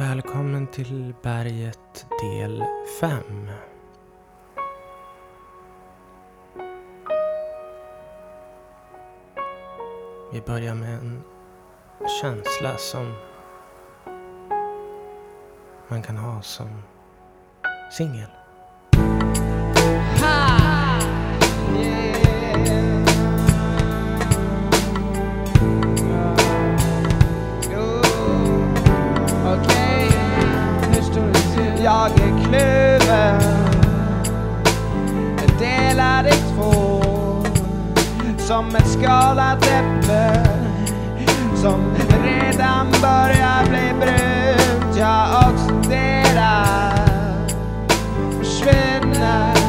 Välkommen till berget del 5. Vi börjar med en känsla som man kan ha som singel. strand line.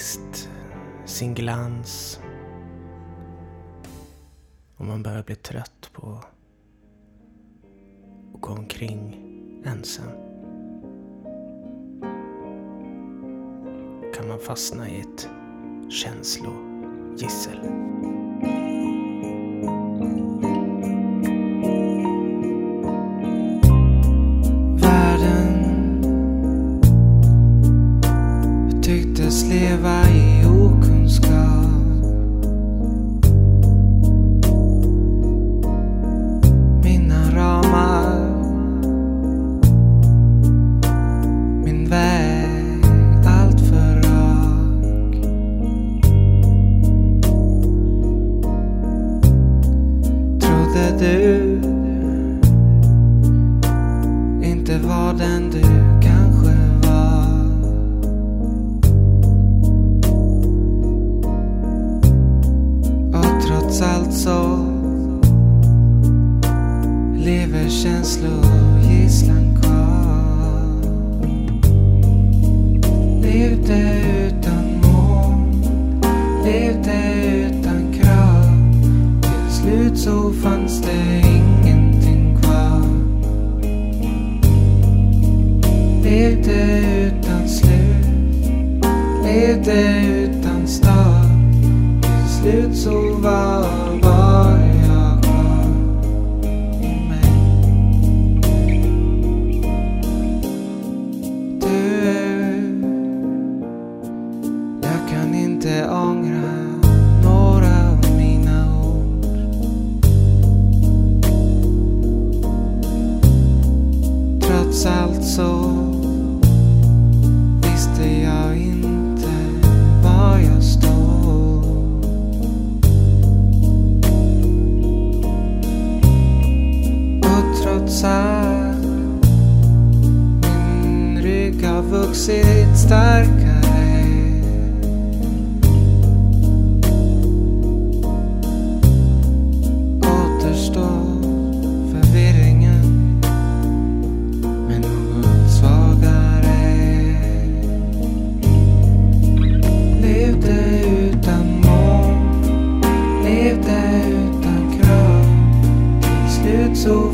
brist, sin glans. Och man börjar bli trött på att gå omkring ensam. Kan man fastna i ett känslogissel. você vai.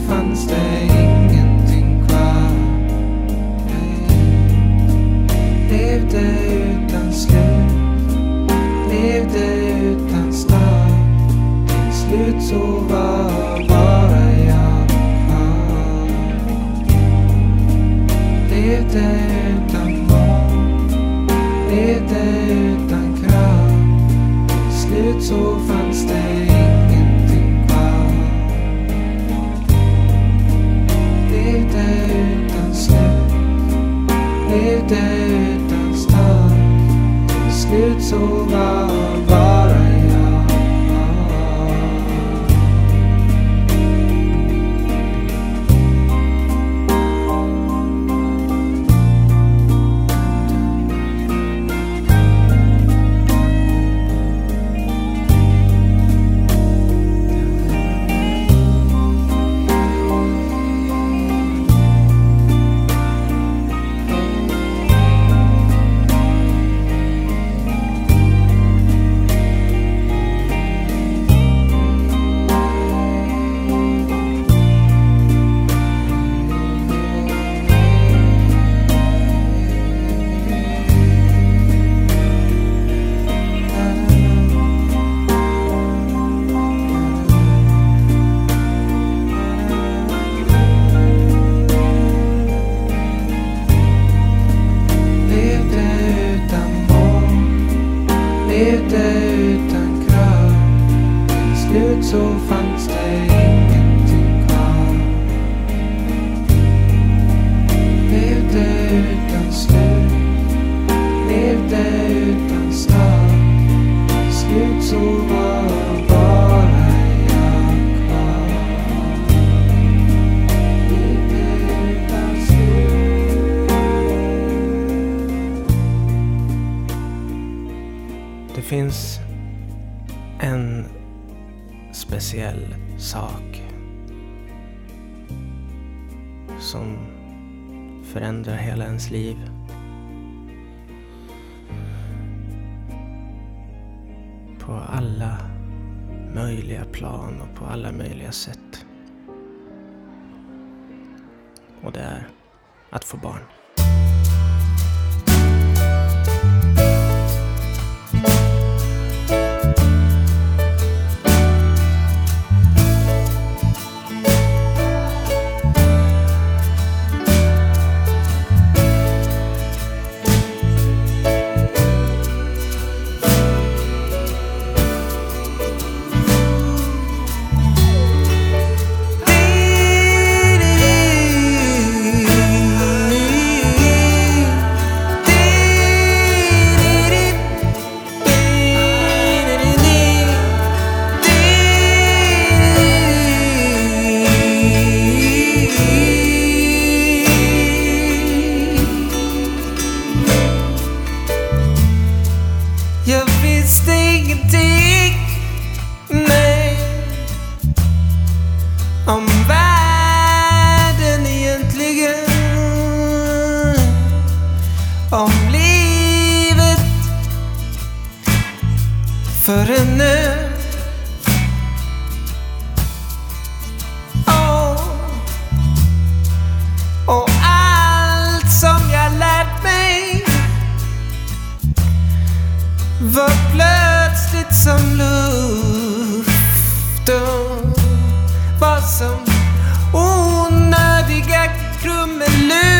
fanns det ingenting kvar. Levde utan slut, levde utan start. Till slut så var bara jag kvar. Levde utan mål, levde utan krav. Till slut så so loud. ens liv. På alla möjliga plan och på alla möjliga sätt. Och det är att få barn. var plötsligt som luften. Var som onödiga krumelurer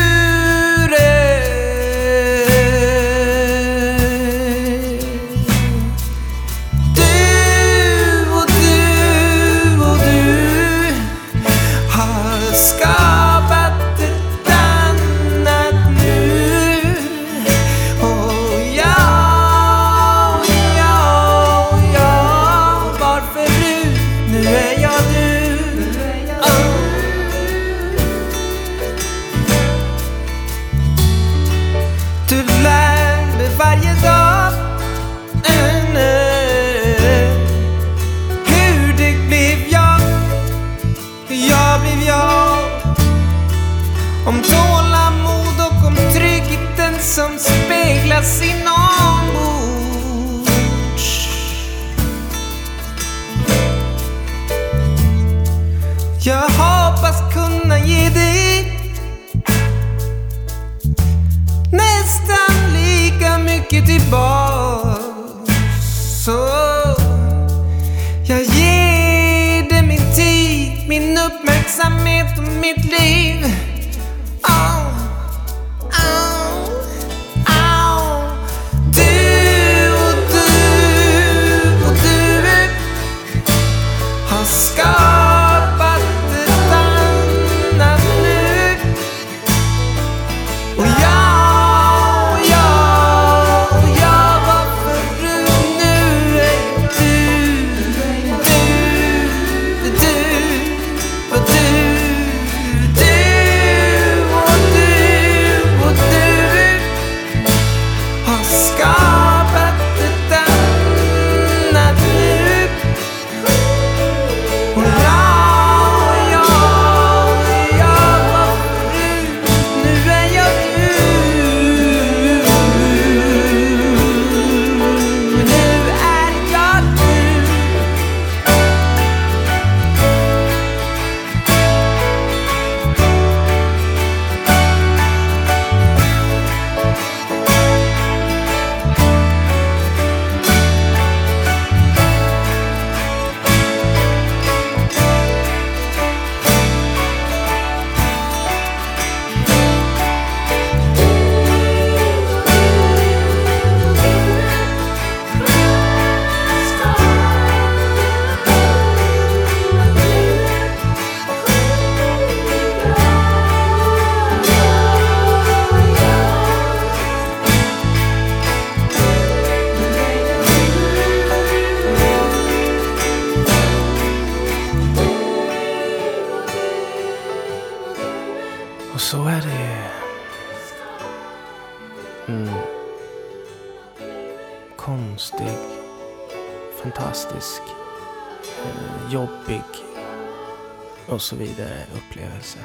och så vidare upplevelse.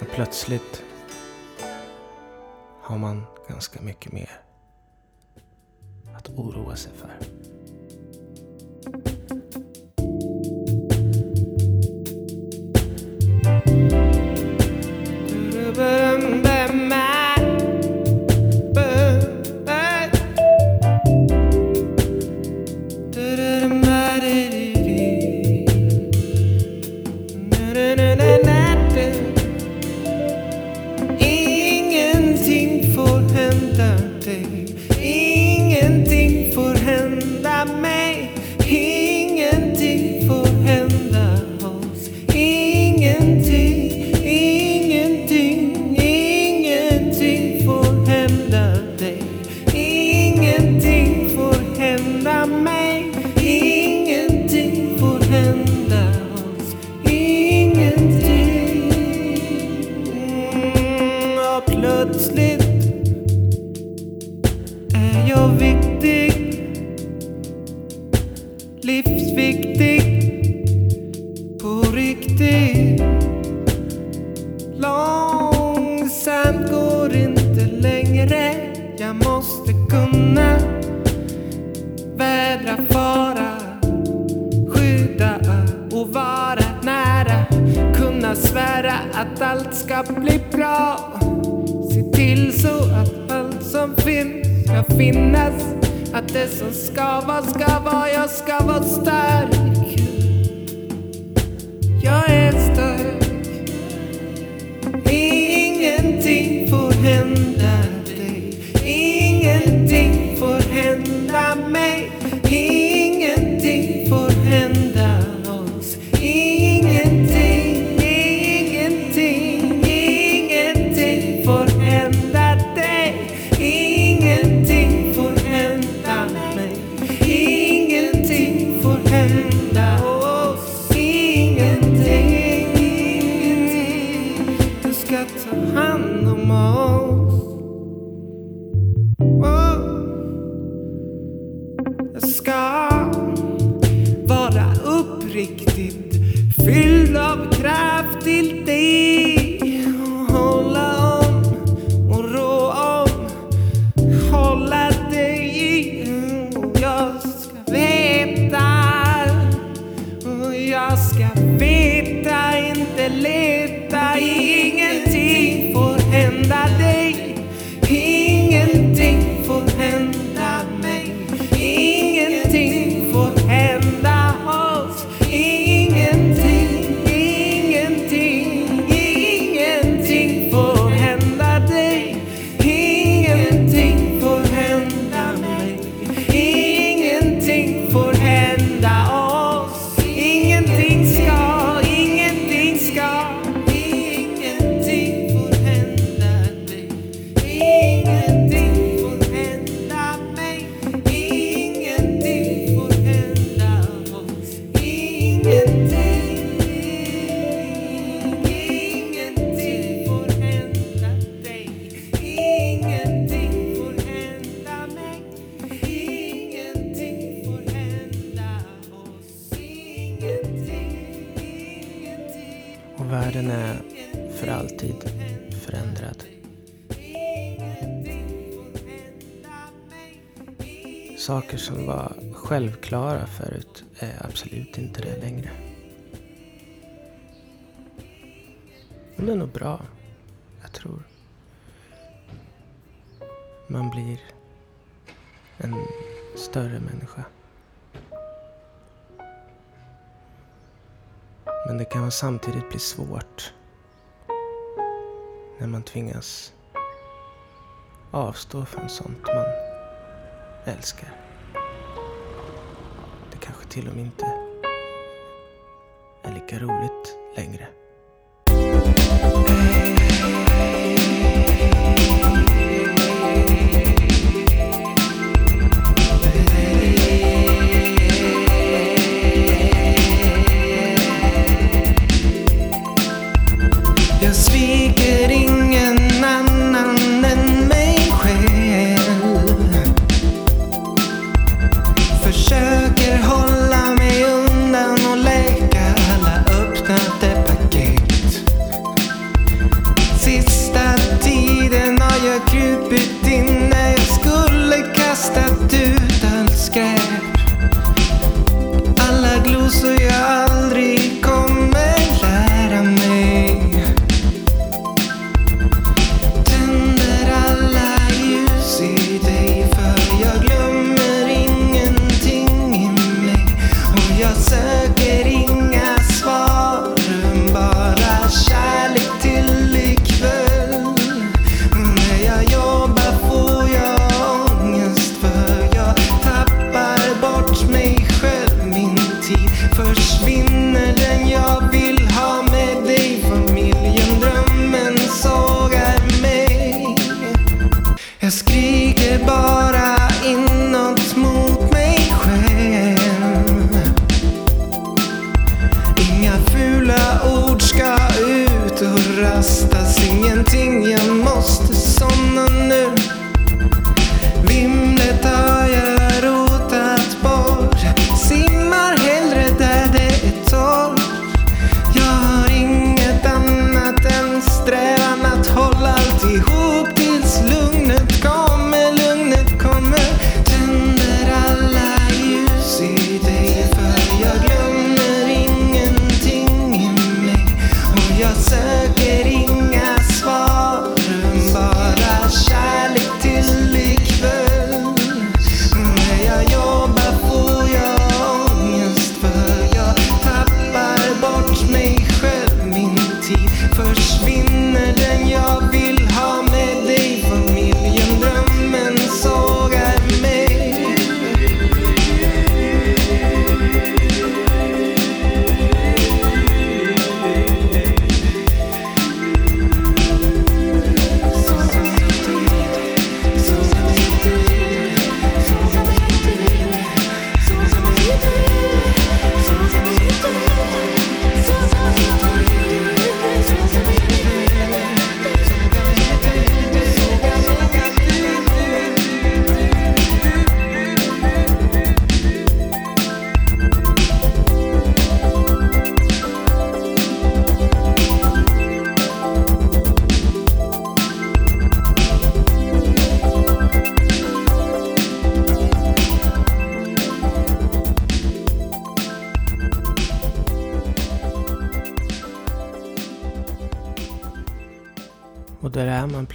Och plötsligt har man ganska mycket mer att oroa sig för. att allt ska bli bra. Se till så att allt som finns ska finnas. Att det som ska vara ska vara. Jag ska vara stark. Jag är stark. Ingenting får hända. ska vara uppriktigt fylld av kraft till dig saker som var självklara förut är absolut inte det längre. Men det är nog bra, jag tror. Man blir en större människa. Men det kan samtidigt bli svårt när man tvingas avstå från sånt man älskar. Det kanske till och med inte är lika roligt längre. 几乎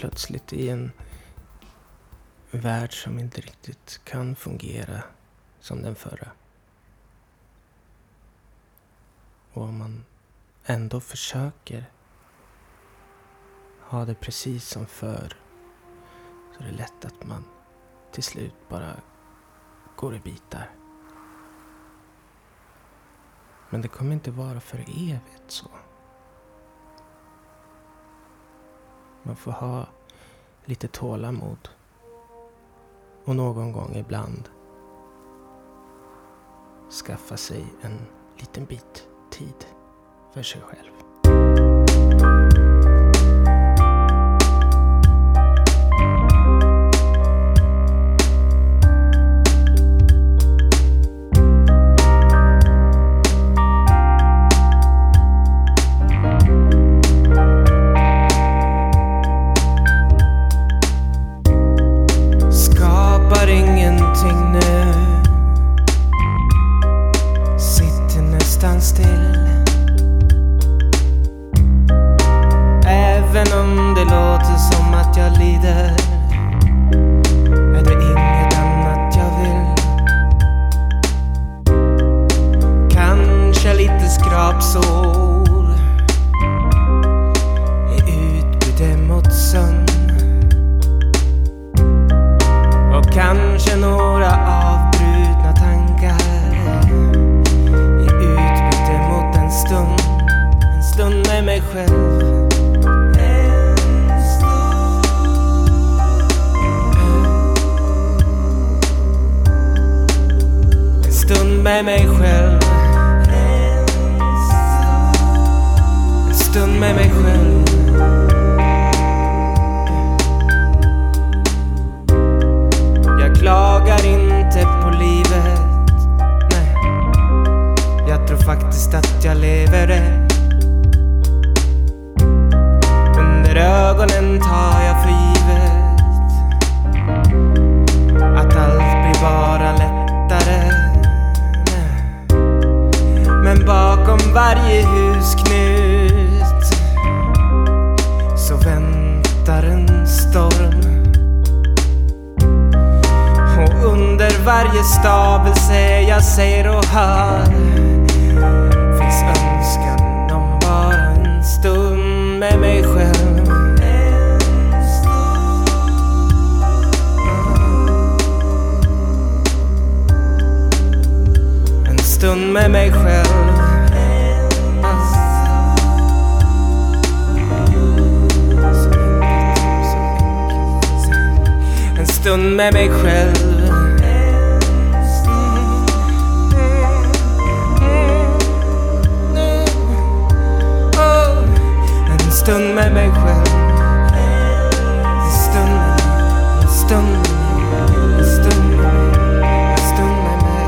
plötsligt i en värld som inte riktigt kan fungera som den förra. Och om man ändå försöker ha det precis som förr så är det lätt att man till slut bara går i bitar. Men det kommer inte vara för evigt så. Man får ha lite tålamod. Och någon gång ibland skaffa sig en liten bit tid för sig själv. capsule varje husknut så väntar en storm. Och under varje stavelse jag säger och hör finns önskan om bara en stund med mig själv. En stund med mig själv. Stund med mig själv. En stund med mig själv. En stund, en stund, en stund, en stund med mig.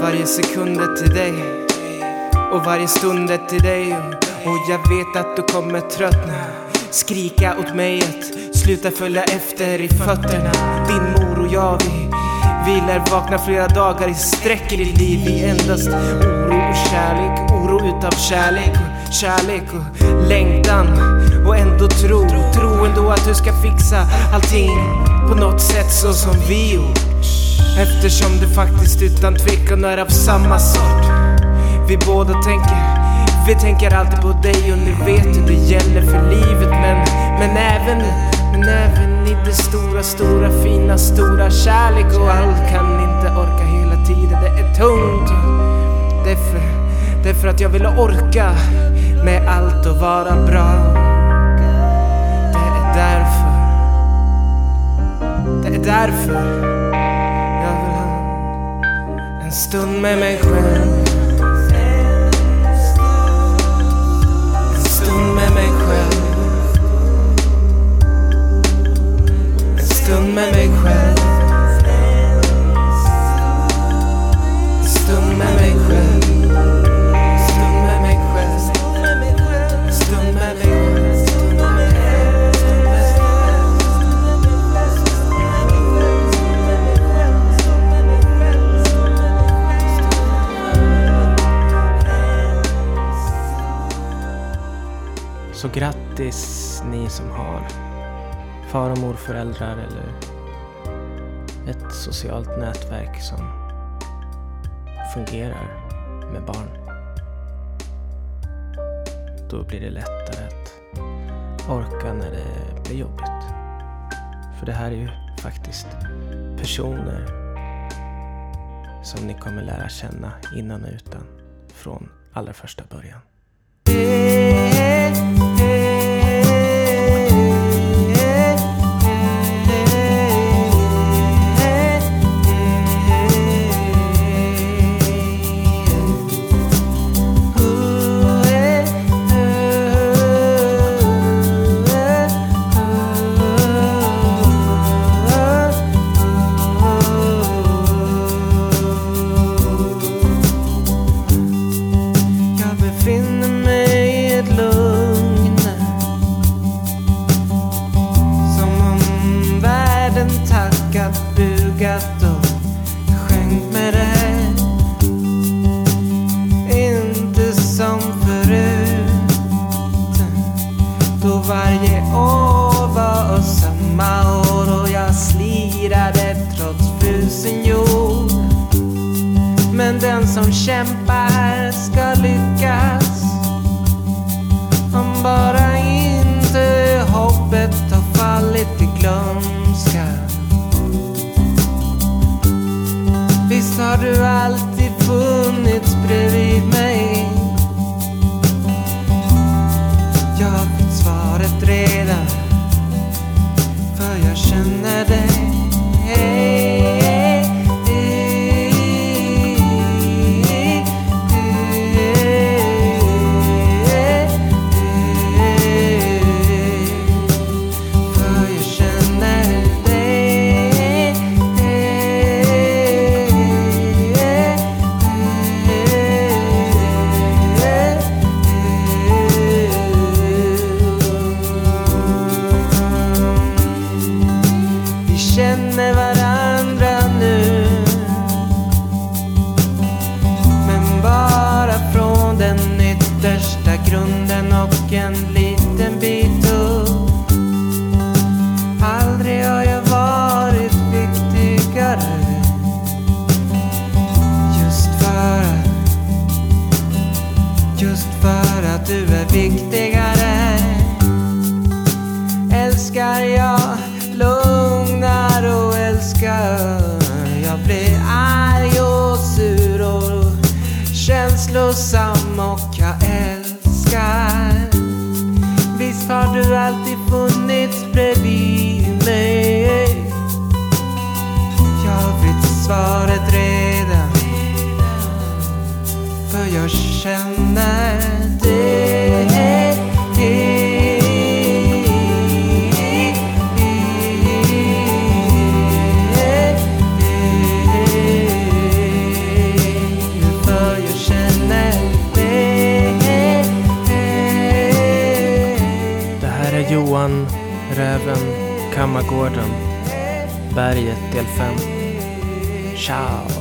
Varje sekund är till dig och varje stund är till dig. Och jag vet att du kommer tröttna. Skrika åt mig att sluta följa efter i fötterna. Din mor och jag, vi, vi lär vakna flera dagar i sträck i ditt liv. Vi endast oro och kärlek, oro utav kärlek och kärlek och längtan. Och ändå tro, tro ändå att du ska fixa allting på något sätt så som vi gjort. Eftersom du faktiskt utan tvekan är av samma sort. Vi båda tänker, vi tänker alltid på dig och nu vet du det gäller för livet men, men även, men även i det stora, stora, fina, stora kärlek och allt kan inte orka hela tiden. Det är tungt. Det är för, det är för att jag vill orka med allt och vara bra. Det är därför. Det är därför jag vill ha en stund med mig själv. Som har far och morföräldrar eller ett socialt nätverk som fungerar med barn. Då blir det lättare att orka när det blir jobbigt. För det här är ju faktiskt personer som ni kommer lära känna innan och utan från allra första början. Då varje år var samma år och jag slirade trots frusen jord. Men den som kämpar ska lyckas. Om bara inte hoppet har fallit i glömska Visst har du alltid funnits bredvid mig. Redan För jag känner dig. Jag känner dig. För jag känner dig Det här är Johan Räven Kammargården Berget del 5 Ciao